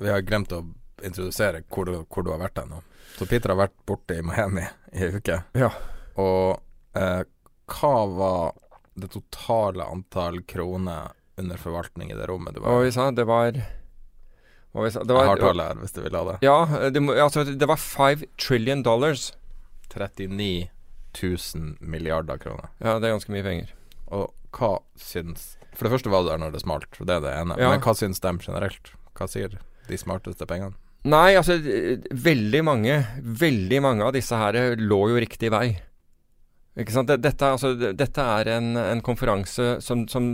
Vi har glemt å introdusere hvor du, hvor du har vært ennå. Så Peter har vært borte i Miami i ei uke. Ja. Og eh, hva var det totale antall kroner under forvaltning i det rommet du var i? det var det Jeg har tallet her, hvis du vil ha det. Ja, det, altså, det var five trillion dollars. 39 000 milliarder kroner. Ja, det er ganske mye penger. Og hva syns For det første var du der når det smalt, det er det ene. Ja. Men hva syns de generelt? Hva sier de smarteste pengene? Nei, altså veldig mange, veldig mange av disse her lå jo riktig vei. Dette, altså, dette er en, en konferanse som, som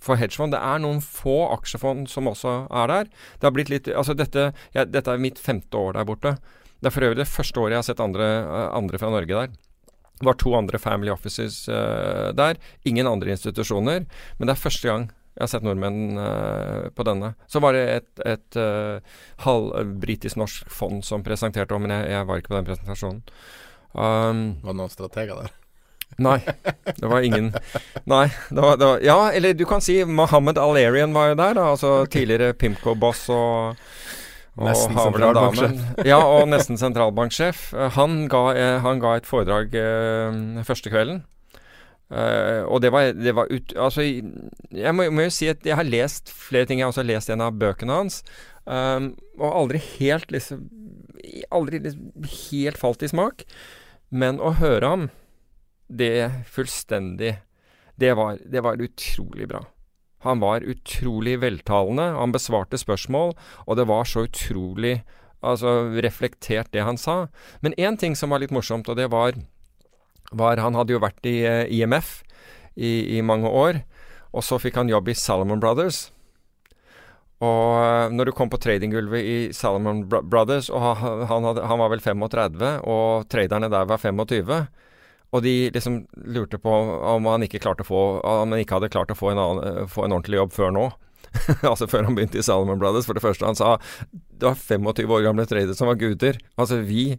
for hedgefond Det er noen få aksjefond som også er der. Det har blitt litt Altså dette, ja, dette er mitt femte år der borte. Det er for øvrig det første året jeg har sett andre, eh, andre fra Norge der. Det var to andre family offices uh, der. Ingen andre institusjoner. Men det er første gang jeg har sett nordmenn uh, på denne. Så var det et, et uh, halv britisk-norsk fond som presenterte om, men jeg, jeg, var ikke på den presentasjonen. Um, var det noen strateger der? Nei, det var ingen Nei. Det var, det var, ja, eller du kan si Mohammed Al-Arian var jo der, da, altså tidligere Pimco-boss og og nesten sentralbanksjef. ja, og nesten sentralbanksjef. Han ga, eh, han ga et foredrag eh, første kvelden. Uh, og det var, det var ut, Altså, jeg må, må, jo si at jeg har lest flere ting. Jeg har også lest en av bøkene hans. Um, og aldri helt liksom Aldri liksom helt falt i smak. Men å høre ham, det fullstendig Det var, det var utrolig bra. Han var utrolig veltalende. Han besvarte spørsmål, og det var så utrolig altså, reflektert, det han sa. Men én ting som var litt morsomt, og det var var Han hadde jo vært i uh, eh, IMF i, i, mange år, og så fikk han jobb i Salomon Brothers. Og uh, når du kom på tradinggulvet i Salomon Brothers, og han, hadde, han, var vel 35, og traderne der var 25 og de liksom lurte på om han ikke, få, om han ikke hadde klart å få en, annen, få en ordentlig jobb før nå. altså før han begynte i Salomon Brothers. For det første han sa det var 25 år gamle tradere som var guder. Altså vi,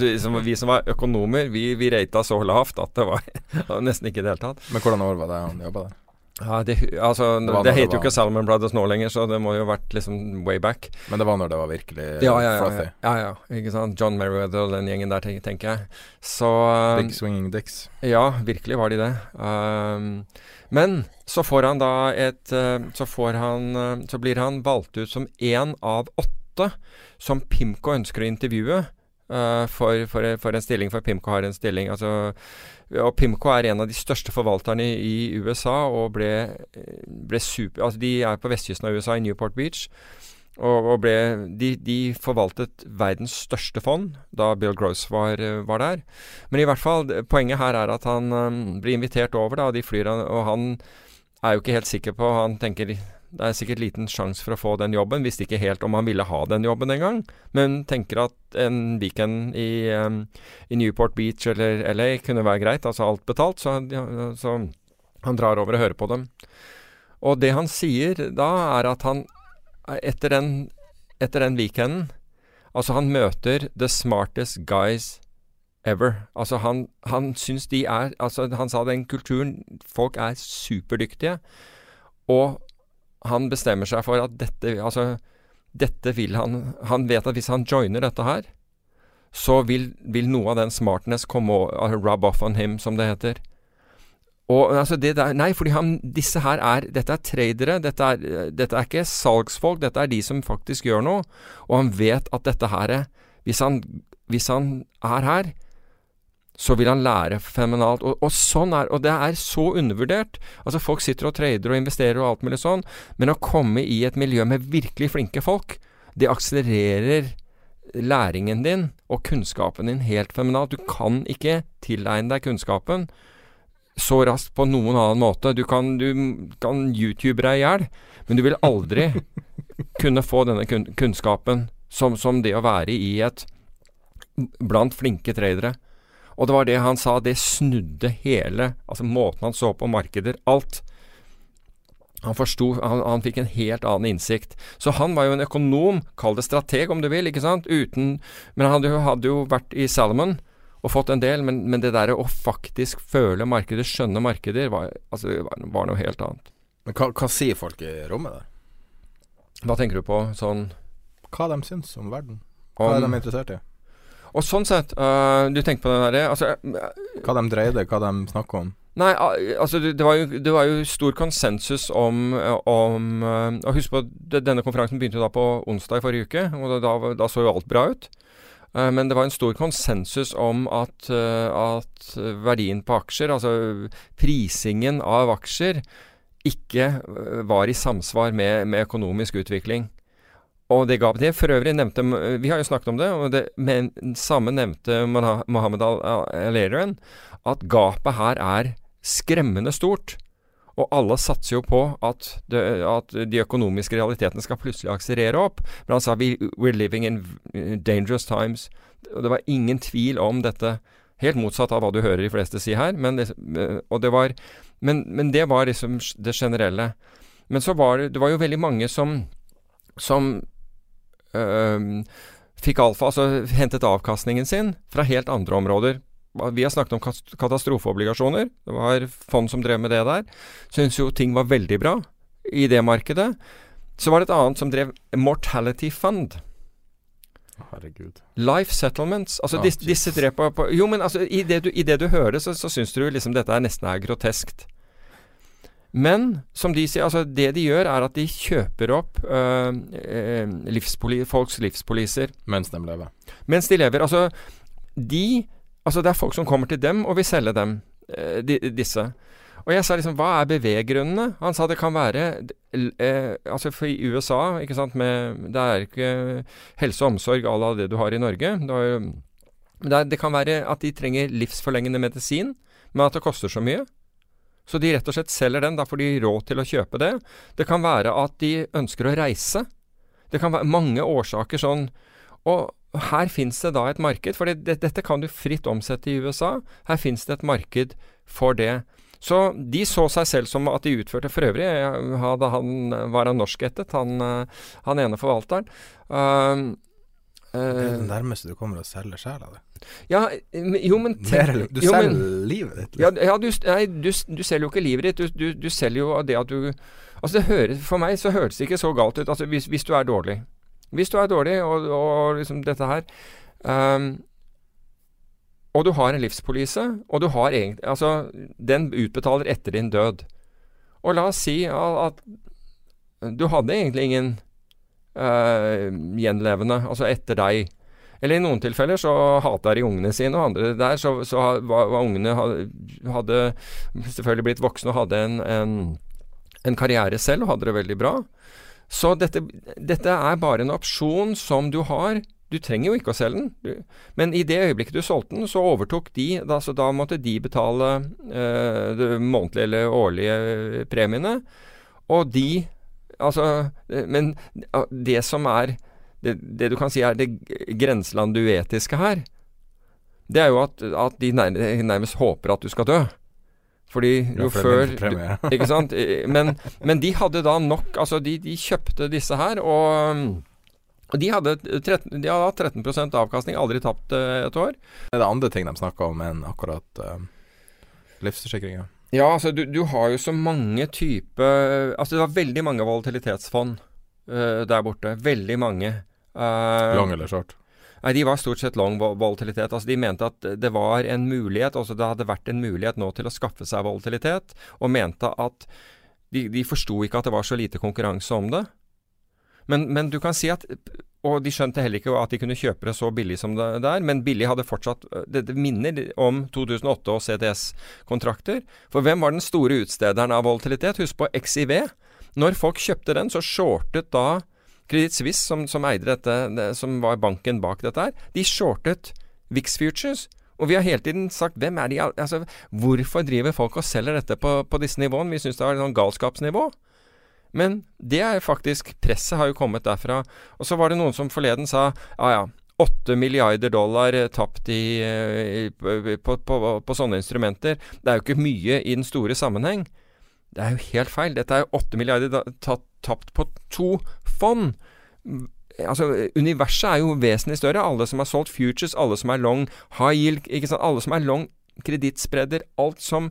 liksom, vi som var økonomer, vi, vi rata så lavt at det var, det var nesten ikke i det hele tatt. Men hvordan år var det han jobba der? Ja, det, altså, det, det heter jo ikke Salmon Brothers nå lenger, så det må jo ha vært liksom way back. Men det var når det var virkelig ja, ja, ja, frothy? Ja, ja, ikke sant. John Merriweather og den gjengen der, tenker jeg. Så Big Swinging Dicks. Ja, virkelig var de det. Um, men så får han da et uh, Så får han uh, Så blir han valgt ut som én av åtte som Pimco ønsker å intervjue. Uh, for, for, for, en stilling, for Pimco har en stilling. Altså og Pimco er en av de største forvalterne i USA og ble, ble super Altså, de er på vestkysten av USA, i Newport Beach. Og, og ble, de, de, forvaltet verdens største fond da Bill Gross var, var, der. Men i hvert fall, poenget her er at han um, blir invitert over, da, og de flyr og han er jo ikke helt sikker på Han tenker det er sikkert liten sjanse for å få den jobben. Visste ikke helt om han ville ha den jobben engang, men tenker at en weekend i, um, i, Newport Beach eller LA kunne være greit, altså alt betalt, så, ja, så han drar over og hører på dem. Og det han sier da, er at han etter den, etter den weekenden Altså, han møter the smartest guys ever. Altså, han, han syns de er Altså, han sa den kulturen Folk er superdyktige. Og han bestemmer seg for at dette Altså, dette vil han Han vet at hvis han joiner dette her, så vil, vil noe av den smartness komme og rub off on him, som det heter. Og altså det der, Nei, fordi han, disse her er Dette er tradere. Dette er, dette er ikke salgsfolk. Dette er de som faktisk gjør noe. Og han vet at dette her Hvis han, hvis han er her, så vil han lære fenomenalt. Og, og, sånn er, og det er så undervurdert. Altså Folk sitter og trader og investerer og alt mulig sånn, men å komme i et miljø med virkelig flinke folk, det akselererer læringen din og kunnskapen din helt fenomenalt. Du kan ikke tilegne deg kunnskapen så raskt på noen annen måte. Du kan, du kan YouTube deg i hjel, men du vil aldri kunne få denne kunnskapen som, som det å være i et blant flinke tradere. Og det var det han sa, det snudde hele Altså måten han så på markeder, alt. Han forsto han, han, fikk en helt annen innsikt. Så han var jo en økonom, kall det strateg om du vil, ikke sant, uten Men han hadde jo, hadde jo vært i Salomon og fått en del, men, men det derre å faktisk føle markeder, skjønne markeder, var, altså, var, noe helt annet. Men hva, hva, sier folk i rommet der? Hva tenker du på sånn Hva de syns om verden? Hva om, er de interessert i? Og sånn sett, uh, du tenker på det derre altså, Hva de dreide, hva de snakker om? Nei, altså det, var jo, det, var jo, stor konsensus om, om uh, Og husk på at denne konferansen begynte da på onsdag i forrige uke, og da, da så jo alt bra ut. Men det var en stor konsensus om at, at verdien på aksjer, altså prisingen av aksjer, ikke var i samsvar med, med økonomisk utvikling. Og det gapet det for øvrig nevnte Vi har jo snakket om det, og det men samme nevnte Mohammed al-Alerian, at gapet her er skremmende stort. Og alle satser jo på at, det, at, de økonomiske realitetene skal plutselig akselerere opp. Men han sa vi, we're living in dangerous times. Og det var ingen tvil om dette Helt motsatt av hva du hører de fleste si her. Men det, eh, det var, men, men det var liksom det generelle. Men så var det, det var jo veldig mange som, som fikk alfa, altså hentet avkastningen sin fra helt andre områder. Vi har snakket om katastrofeobligasjoner. Det var fond som drev med det der. Syns jo ting var veldig bra i det markedet. Så var det et annet som drev Mortality Fund. Herregud. Life Settlements. Altså Ah, disse, disse drev på, på Jo, men altså, i det du, i det du hører, så, så syns du liksom dette er nesten er groteskt. Men som de sier, altså det de gjør, er at de kjøper opp øh, øh, livspoli, folks livspoliser Mens de lever. mens de lever. Altså, de Altså, det er folk som kommer til dem og vil selge dem, øh, de, disse. Og jeg sa liksom, hva er beveggrunnene? Han sa det kan være eh, Altså, for i USA, ikke sant, med Det er ikke helse og omsorg à la det du har i Norge. Det, jo, det, det kan være at de trenger livsforlengende medisin, men at det koster så mye. Så de rett og slett selger den. Da får de råd til å kjøpe det. Det kan være at de ønsker å reise. Det kan være mange årsaker sånn. Og her fins det da et marked, for det, det, dette kan du fritt omsette i USA. Her fins det et marked for det. Så de så seg selv som at de utførte For øvrig hadde han, var han norskættet, han, eh, han ene forvalteren. Uh, Det er eh, det nærmeste du kommer å selge sjela di. Ja, jo, men Mer- Du jo, men- selger livet ditt. liksom. ja du, nei, du, du selger jo ikke livet ditt. Du, du, du selger jo det at du Altså det høres, For meg så høres det ikke så galt ut altså hvis, hvis du er dårlig. Hvis du er dårlig, og, og liksom dette her um, Og du har en livspolise, og du har egentlig Altså, den utbetaler etter din død. Og la oss si at, at du hadde egentlig ingen uh, gjenlevende, altså etter deg. Eller i noen tilfeller så hata de ungene sine, og andre der så, så var, var ungene hadde, selvfølgelig blitt voksne og hadde en, en, en karriere selv og hadde det veldig bra. Så dette, dette er bare en opsjon som du har. Du trenger jo ikke å selge den. Men i det øyeblikket du solgte den, så overtok de da, Så da måtte de betale eh, de månedlige eller årlige premiene. Og de Altså eh, Men det som er det, det du kan si er det grenselanduetiske her, det er jo at, at de nær, nærmest håper at du skal dø. Fordi jo før. Ikke sant? Eh, Men, men de hadde da nok Altså, de, de kjøpte disse her, og de hadde, 13, de hadde 13 avkastning, aldri tapt eh, et år. Det er andre ting de snakker om enn akkurat uh, livsforsikringer. Ja, altså du, du har jo så mange typer Altså det var veldig mange volatilitetsfond uh, der borte. Veldig mange. Eh, Long eller short. Nei, de var stort sett long volatilitet. Altså, de mente at det var en mulighet, altså det hadde vært en mulighet nå til å skaffe seg volatilitet, og mente at de, de forsto ikke at det var så lite konkurranse om det. Men, men du kan si at Og de skjønte heller ikke at de kunne kjøpe det så billig som det der, men billig hadde fortsatt Det, det minner om 2008 og CTS-kontrakter. For hvem var den store utstederen av volatilitet? Husk på XIV. Når folk kjøpte den, så shortet da Credit Suisse, som, som eide dette, det, som var banken bak dette her, de shortet Vix Futures. Og vi har hele tiden sagt hvem er de altså, Hvorfor driver folk og selger dette på, på disse nivåene? Vi syns det er et sånn galskapsnivå. Men det er faktisk Presset har jo kommet derfra. Og så var det noen som forleden sa ja ja, 8 milliarder dollar eh, tapt i, eh, i, på, på, på sånne instrumenter. Det er jo ikke mye i den store sammenheng. Det er jo helt feil. Dette er jo 8 milliarder tapt på to fond. Mm, Altså, Universet er jo vesentlig større. Alle som har solgt futures, alle som er long high yield, ikke sant? alle som er long kredittspredder. Alt, som,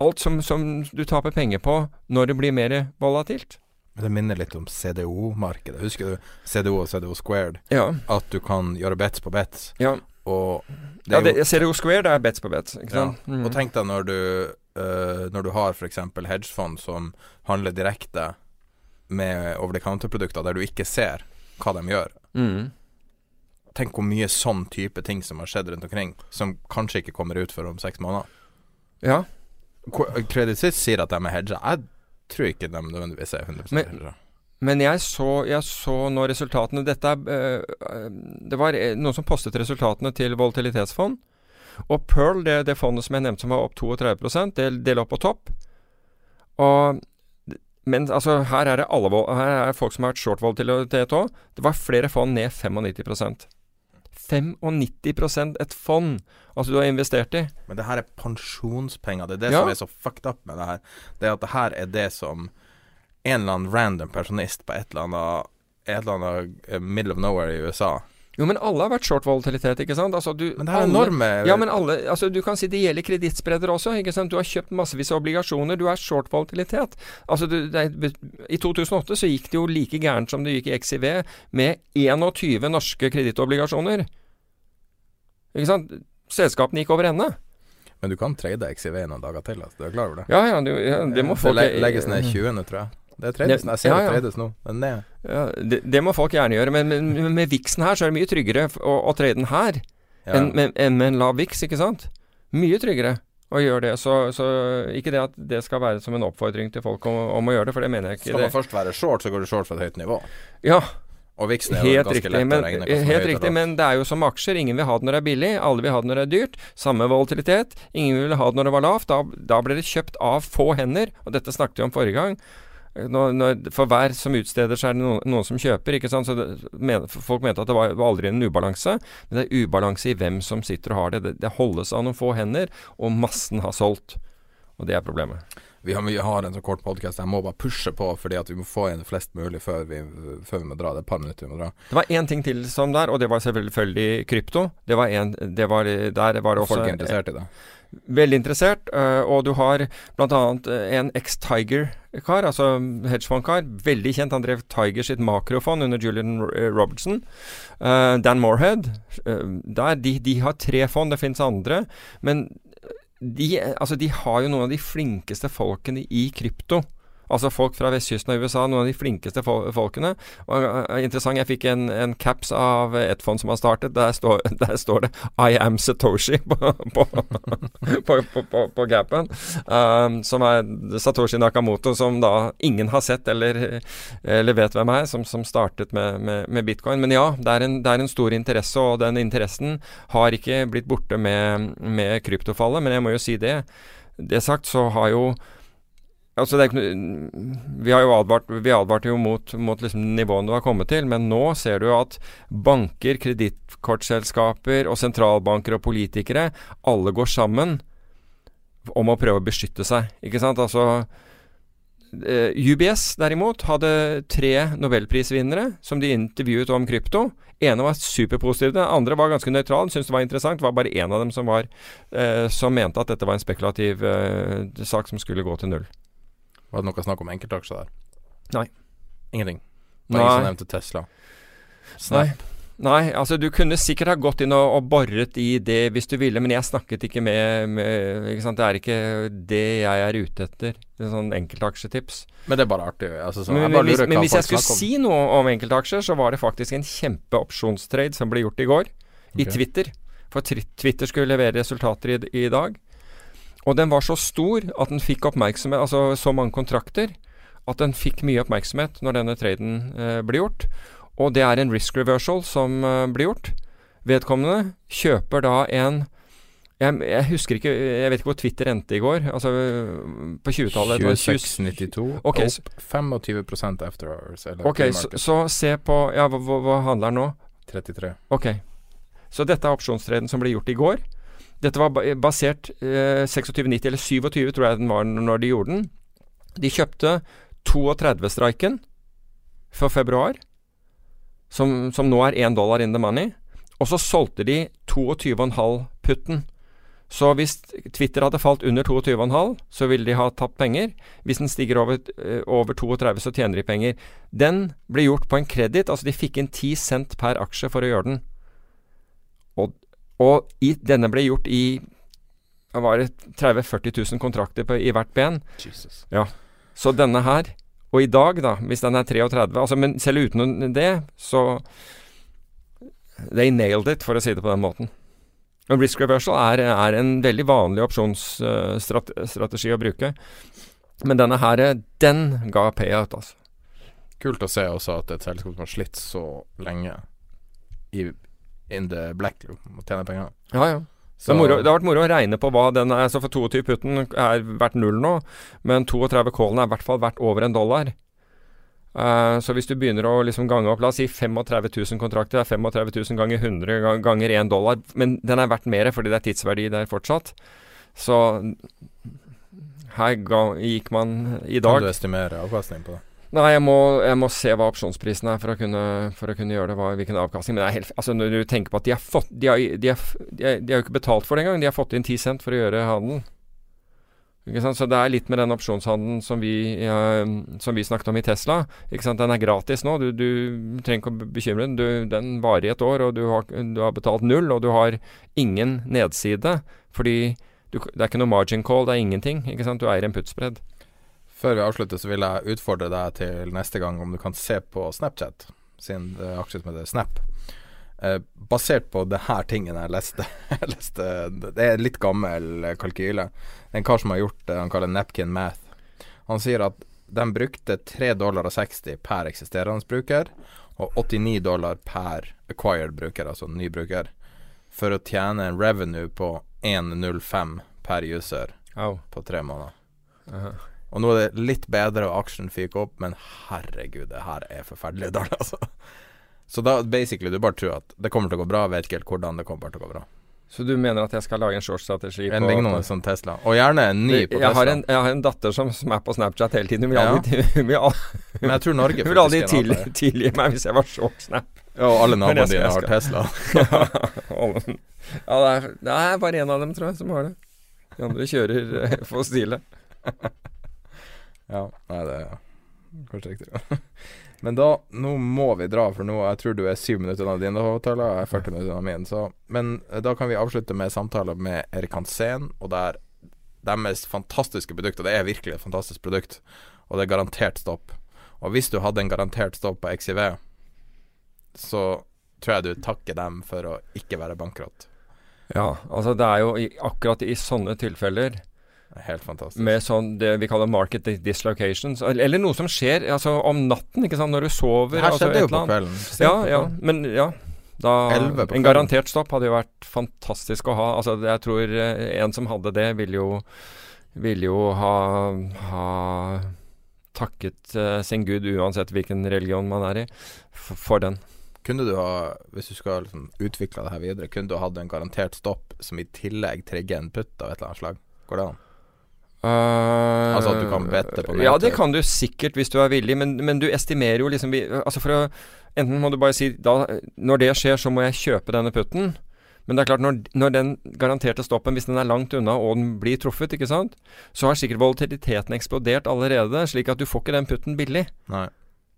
alt som, som du taper penger på når det blir mer volatilt. Det minner litt om CDO-markedet. Husker du CDO og CDO Squared? Ja. At du kan gjøre bets på bets. Ja. Og det ja er jo, jeg det CDO Squared er bets på bets. Ikke ja. Mm. Og tenk deg når du eh, Når du har f.eks. hedgefond som handler direkte med over the counter-produkter der du ikke ser hva de gjør. Mm. Tenk hvor mye sånn type ting som har skjedd rundt omkring, som kanskje ikke kommer ut før om seks måneder. Ja. Qu- Credit Suisse sier at de er hedga. Jeg tror ikke de nødvendigvis er 100 Men- hedga. Men jeg så, jeg så nå resultatene Dette er øh, Det var eh, noen som postet resultatene til volatilitetsfond. Og Pearl, det, det fondet som jeg nevnte som var opp 32% det, det lå på topp. Og men altså, her er det alle Her er folk som har vært short volatilitet òg. Det var flere fond ned 95 95 et fond altså du har investert i. Men det her er pensjonspenger. Det er det Ja. som er så fucked up med det her. Det er at det her er det som en eller annen random pensjonist på et eller annet et eller annet eh, middle of nowhere i USA Jo, men alle har vært short volatilitet, ikke sant? Altså, du, Men det er alle- enorme Ja, men alle Altså, du kan si det gjelder kredittspredere også, ikke sant? Du har kjøpt massevis av obligasjoner, du er short volatilitet. Altså, du, det I 2008 så gikk det jo like gærent som det gikk i XIV, med 21 norske kredittobligasjoner. Ikke sant? Selskapene gikk over ende. Men du kan trade XIV noen dager til, altså. Du er klar over det? Ja, ja, du, ja det må folk Det legges ned 20. tror jeg. Det trades, Det- jeg ser ja, det ja. trades nå. Er. Ja, det, det må folk gjerne gjøre, men, men med viksen her så er det mye tryggere å, å trade den her enn med, en, en lav viks, ikke sant? Mye tryggere å gjøre det. Så, så ikke det at det skal være som en oppfordring til folk om, om å gjøre det, for det mener jeg ikke. Skal man først være short, så går du short fra et høyt nivå. Ja, Og viksen er jo helt ganske riktig. lett Men, å regne. helt høyt riktig, men det er jo som aksjer. Ingen vil ha det når det er billig, alle vil ha det når det er dyrt. Samme volatilitet. Ingen vil ha det når det var lavt. Da, da ble det kjøpt av få hender, og dette snakket vi om forrige gang. Når, når, for hver som utsteder, så er det noen, noen som kjøper. ikke sant? Så det, men, Folk mente at det var, var aldri en ubalanse, men det er ubalanse i hvem som sitter og har det. Det, det holdes av noen få hender, og massen har solgt. Og det er problemet. Vi har, vi har en så kort podkast, jeg må bare pushe på fordi at vi må få inn flest mulig før vi, før vi må dra. Det er et par minutter vi må dra. Det var én ting til som der, og det var selvfølgelig krypto. Det var en, det var, der var det også Folk er interessert i det. Veldig interessert, øh, og du har bl.a. en ex-Tiger-kar, altså hedgefondkar. Veldig kjent. Han drev Tiger sitt makrofond under Julian eh, Robertson. Uh, Dan Morehead. Uh, der, de, de har tre fond, det finnes andre. Men de, altså, de har jo noen av de flinkeste folkene i krypto. Altså folk fra vestkysten av USA, noen av de flinkeste folkene. Og uh, Interessant, jeg fikk en, en caps av et fond som har startet. Der står, der står det 'I am Satoshi' på, på, på, på gapen. Um, som er Satoshi Nakamoto, som da ingen har sett eller, eller vet hvem er, som, som startet med, med, med bitcoin. Men ja, det er, en, det er en stor interesse, og den interessen har ikke blitt borte med, med kryptofallet. Men jeg må jo si det. Det sagt, så har jo Altså vi advart, vi advarte jo mot, mot liksom nivåene du har kommet til, men nå ser du at banker, kredittkortselskaper og sentralbanker og politikere, alle går sammen om å prøve å beskytte seg. Ikke sant? Altså eh, UBS derimot hadde tre nobelprisvinnere som de intervjuet om krypto. ene var superpositiv, den andre var ganske nøytral, syntes det var interessant. Det var bare én av dem som, var, eh, som mente at dette var en spekulativ eh, sak som skulle gå til null. Var det noe snakk om enkeltaksjer der? Nei. Ingenting? Bare ingen som nevnte Tesla? Nei. Snap? Nei, altså du kunne sikkert ha gått inn og, og boret i det hvis du ville, men jeg snakket ikke med, med ikke sant? Det er ikke det jeg er ute etter. Det er sånn enkeltaksjetips. Men det er bare artig. Altså, Men, men, hvis, men hvis jeg skulle om. si noe om enkeltaksjer, så var det faktisk en kjempeopsjonstrade som ble gjort i går. I Twitter. For Twitter skulle levere resultater i, i dag. Og den var så stor at den fikk oppmerksomhet, altså så mange kontrakter, at den fikk mye oppmerksomhet når denne traden eh, ble gjort. Og det er en risk reversal som eh, blir gjort. Vedkommende kjøper da en jeg, jeg husker ikke Jeg vet ikke hvor Twitter endte i går. Altså på 20-tallet. det var 20 26,92. Okay, Opp 25 after hours. Eller Ok, så, så se på Ja, hva, hva handler den nå? 33. Ok. Så dette er opsjonstreden som ble gjort i går. Dette var basert eh, 26,90 eller 27 tror jeg den var når de gjorde den. De kjøpte 32-streiken for februar, som, som nå er 1 dollar in the money. Og så solgte de 22,5 putten. Så hvis Twitter hadde falt under 22,5, så ville de ha tapt penger. Hvis den stiger over, eh, over 32, så tjener de penger. Den ble gjort på en kreditt, altså de fikk inn 10 cent per aksje for å gjøre den. Og, og i, denne ble gjort i var det 30 000-40 000 kontrakter på, i hvert ben. Jesus. Ja. Så denne her, og i dag, da, hvis den er 33 altså, Men selv uten det, så They nailed it, for å si det på den måten. Og risk reversal er, er en veldig vanlig opsjonsstrategi å bruke. Men denne her, den ga payout, altså. Kult å se også at et selskap som har slitt så lenge i in the black, og tjene penger. Ja, ja. Det, moro, det har vært moro å regne på hva den er. Så for 22 putten er verdt null nå, men 32 callen er i hvert fall verdt over en dollar. Uh, så hvis du begynner å liksom gange opp La oss si 35 000 kontrakter. Det er 35 000 ganger 100 ganger 1 dollar. Men den er verdt mer fordi det er tidsverdi der fortsatt. Så her ga, gikk man i dag Kan du estimere avkastning på det? Nei, jeg må, jeg må se hva opsjonsprisen er for å kunne, for å kunne gjøre det. Hva, hvilken avkastning. Men det er helt, altså når du tenker på at de har fått De har, de har, de har, de har jo ikke betalt for det engang. De har fått inn 10 cent for å gjøre handelen. Ikke sant? Så det er litt med den opsjonshandelen som vi, eh, som vi snakket om i Tesla. Ikke sant? Den er gratis nå. Du, du trenger ikke å bekymre deg. Den varer i et år, og du har, du har betalt null, og du har ingen nedside. Fordi det er ikke noe margin call, det er ingenting. Ikke sant? Du eier en puttspredd. Før vi avslutter, så vil jeg utfordre deg til neste gang om du kan se på Snapchat, sin er aksje som heter Snap. Eh, basert på det her tingen jeg leste, jeg leste Det er en litt gammel eh, kalkyle. Det er en kar som har gjort det han kaller napkin math. Han sier at de brukte 3 dollar og 60 per eksisterende bruker, og 89 dollar per acquired bruker, altså ny bruker, for å tjene en revenue på 1,05 per user oh. på tre måneder. Aha. Og nå er det litt bedre, og aksjen fyker opp, men herregud, det her er forferdelig dårlig, altså. Så da basically du bare tror at det kommer til å gå bra, vet ikke helt hvordan det kommer til å gå bra. Så du mener at jeg skal lage en short-strategi En lignende som Tesla. Og gjerne en ny på jeg Tesla. har, en, jeg har en datter som, som er på Snapchat hele tiden. Hun vil Ja. aldri, hun vil aldri, Men jeg tror Norge vil aldri tilgi, til meg hvis jeg var short-snap. Ja, og alle naboene dine har Tesla. ja, det er, det er bare én av dem, tror jeg, som har det. De andre kjører fossile. for stile. Ja, nei, det er kanskje riktig. Men da, nå må vi dra, for nå jeg tror du er syv minutter unna din avtale, og jeg er 40 minutter unna min. Så, men eh, da kan vi avslutte med samtaler med Erik Hansen, og der deres fantastiske produkt, og det er virkelig et fantastisk produkt, og det er garantert stopp. Og hvis du hadde en garantert stopp på XIV, så tror jeg du takker dem for å ikke være bankrott. Ja, altså det er jo i, akkurat i sånne tilfeller er helt fantastisk. med sånn det vi kaller market dislocations, eller, noe som skjer altså om natten, ikke sant, når du sover. det her altså, skjedde et jo på kvelden. Ja, ja, men ja. Da, en garantert stopp hadde jo vært fantastisk å ha. Altså, jeg tror eh, en som hadde det, ville jo, ville jo ha, ha takket uh, sin gud, uansett hvilken religion man er i, for, for den. Kunne du ha, hvis du skal liksom utvikle det her videre, kunne du hatt en garantert stopp som i tillegg trigger en putt av et eller annet slag? Går det an? Altså at du kan bette på Ja, det kan du sikkert hvis du er villig, men, men du estimerer jo liksom Altså å Enten må du bare si da, Når det skjer, så må jeg kjøpe denne putten. Men det er klart, når, når den garanterte stoppen, hvis den er langt unna og den blir truffet, ikke sant, så har sikkert volatiliteten eksplodert allerede, slik at du får ikke den putten billig. Nei.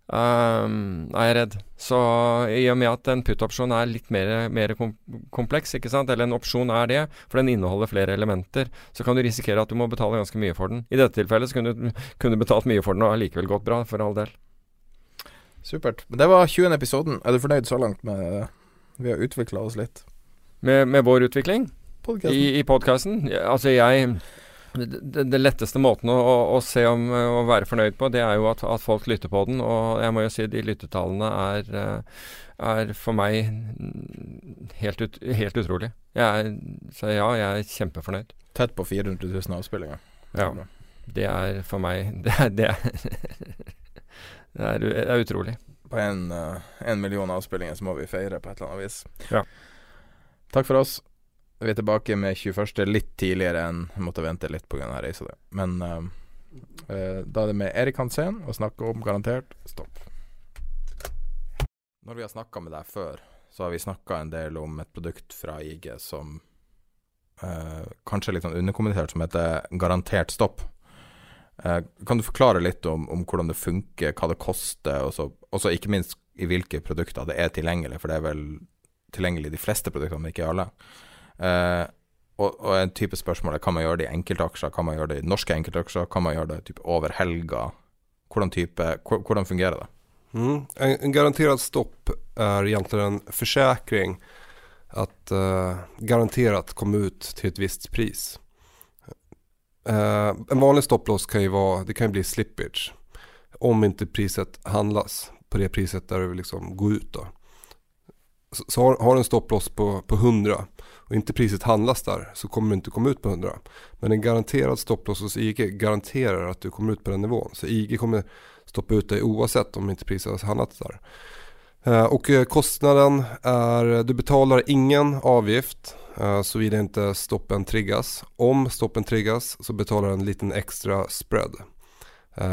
Um, er jeg redd. Så i og med at en put-opsjon er litt mer, mer kom kompleks, ikke sant, eller en opsjon er det, for den inneholder flere elementer, så kan du risikere at du må betale ganske mye for den. I dette tilfellet så kunne du, kunne betalt mye for den og allikevel gått bra, for all del. Supert. Men det var 20. episoden. Er du fornøyd så langt med? Vi har utvikla oss litt. Med, med vår utvikling Podcasten. i, i podkasten Altså, jeg det, letteste måten å, å, se om å være fornøyd på, det er jo at, at folk lytter på den. Og jeg må jo si de lyttetallene er, eh, er for meg helt, ut, helt utrolig. Jeg er, så ja, jeg er kjempefornøyd. Tett på 400 000 avspillinger. Ja. Det er for meg Det er, det er, det er, det er utrolig. På en, eh, en million avspillinger så må vi feire på et eller annet vis. Ja. Takk for oss. Vi er tilbake med 21. litt tidligere enn jeg måtte vente litt pga. reisa. di. Men uh, da er det med Erik Hansen å snakke om garantert stopp. Når vi har snakka med deg før, så har vi snakka en del om et produkt fra IG som uh, kanskje er litt sånn som heter garantert stopp. Kan du forklare litt om, om hvordan det funker, hva det koster, og så ikke minst i hvilke produkter det er tilgjengelig, for det er vel tilgjengelig i de fleste produktene, men ikke i alle. Eh, og, og en type spørsmål er kan man gjøre det i enkeltaksjer, kan man gjøre det i norske enkeltaksjer, kan man gjøre det typ over helga? Hvordan, type, hvordan fungerer det? Mm. En, en garantert stopp er egentlig en forsikring at uh, garantert komme ut til et visst pris. Uh, en vanlig stopploss kan jo være, det kan bli slippage. Om ikke priset handlas på det priset der det liksom gå ut då. Så, så har, har du en stopploss på, på 100 och inte priset handlas där så kommer du inte komma ut på 100. Men en garanterad stopploss hos IG garanterar att du kommer ut på den nivån. Så IG kommer stoppa ut dig oavsett om inte priset har handlats där. Eh, och eh, kostnaden är, du betalar ingen avgift eh, såvida inte stoppen triggas. Om stoppen triggas så betalar du en liten extra spread.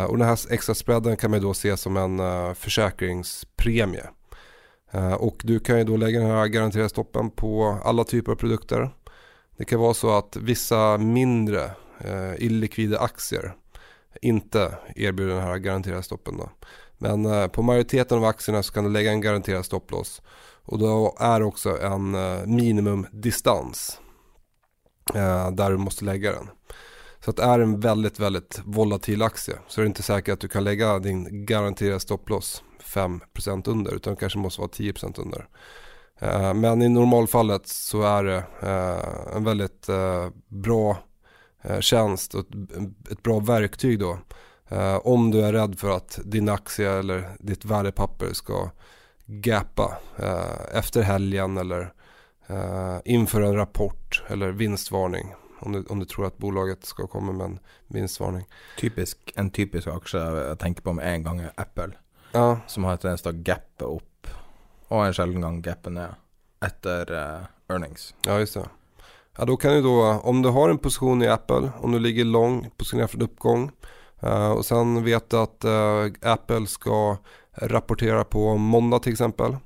Och den här extra spreaden kan man då se som en försäkringspremie. Och du kan ju då lägga den här stoppen på alla typer av produkter. Det kan vara så att vissa mindre illikvida aktier inte erbjuder den här garanterade stoppen. Då. Men eh, på majoriteten av aktierna så kan du lägga en garanterad stopploss. Och då är också en eh, minimumdistans eh, där du måste lägga den. Så att är en väldigt, väldigt volatil aktie så är det inte säkert att du kan lägga din garanterade stopploss 5% under utan kanske måste vara 10% under. Men i normalfallet så är det en väldigt bra tjänst och ett bra verktyg då Eh, om du är rädd för att din aktie eller ditt värdepapper ska gappa eh, efter helgen eller eh, inför en rapport eller vinstvarning. Om du, om du tror at bolaget skal komme med en vinstvarning. Typisk, en typisk aksje jeg tenker på med en gang er Apple. Ja. Som har tendens til å gappe opp, og en sjelden gang gappe ned, etter uh, earnings. Ja, just det. Ja, då kan du då, om du har en position i Apple, om du ligger lång, positionerad för en uppgång Uh, och sen vet du att uh, Apple ska rapportera på måndag till exempel.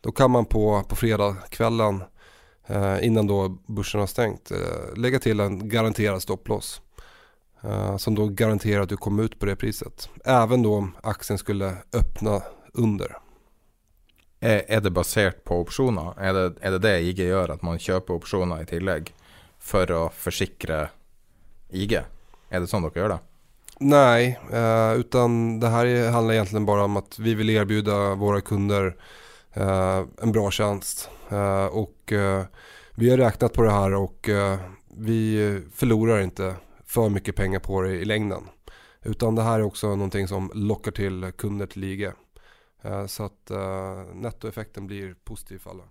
Då kan man på, på fredagskvällen innan då börsen har stängt lägga till en garanterad stopploss. som då garanterar att du kommer ut på det priset. Även då om aktien skulle öppna under. Är, är det baserat på optioner? Är det, är det det IG gör? Att man köper optioner i tillägg för att försäkra IG? Är det så dere gör det? Nej, eh, utan det här handlar egentligen bara om att vi vill erbjuda våra kunder eh, en bra tjänst. Eh, och eh, vi har räknat på det här och eh, vi förlorar inte för mycket pengar på det i längden. Utan det här är också någonting som lockar till kunder till liga. Eh, så att nettoeffekten blir positiv för alla.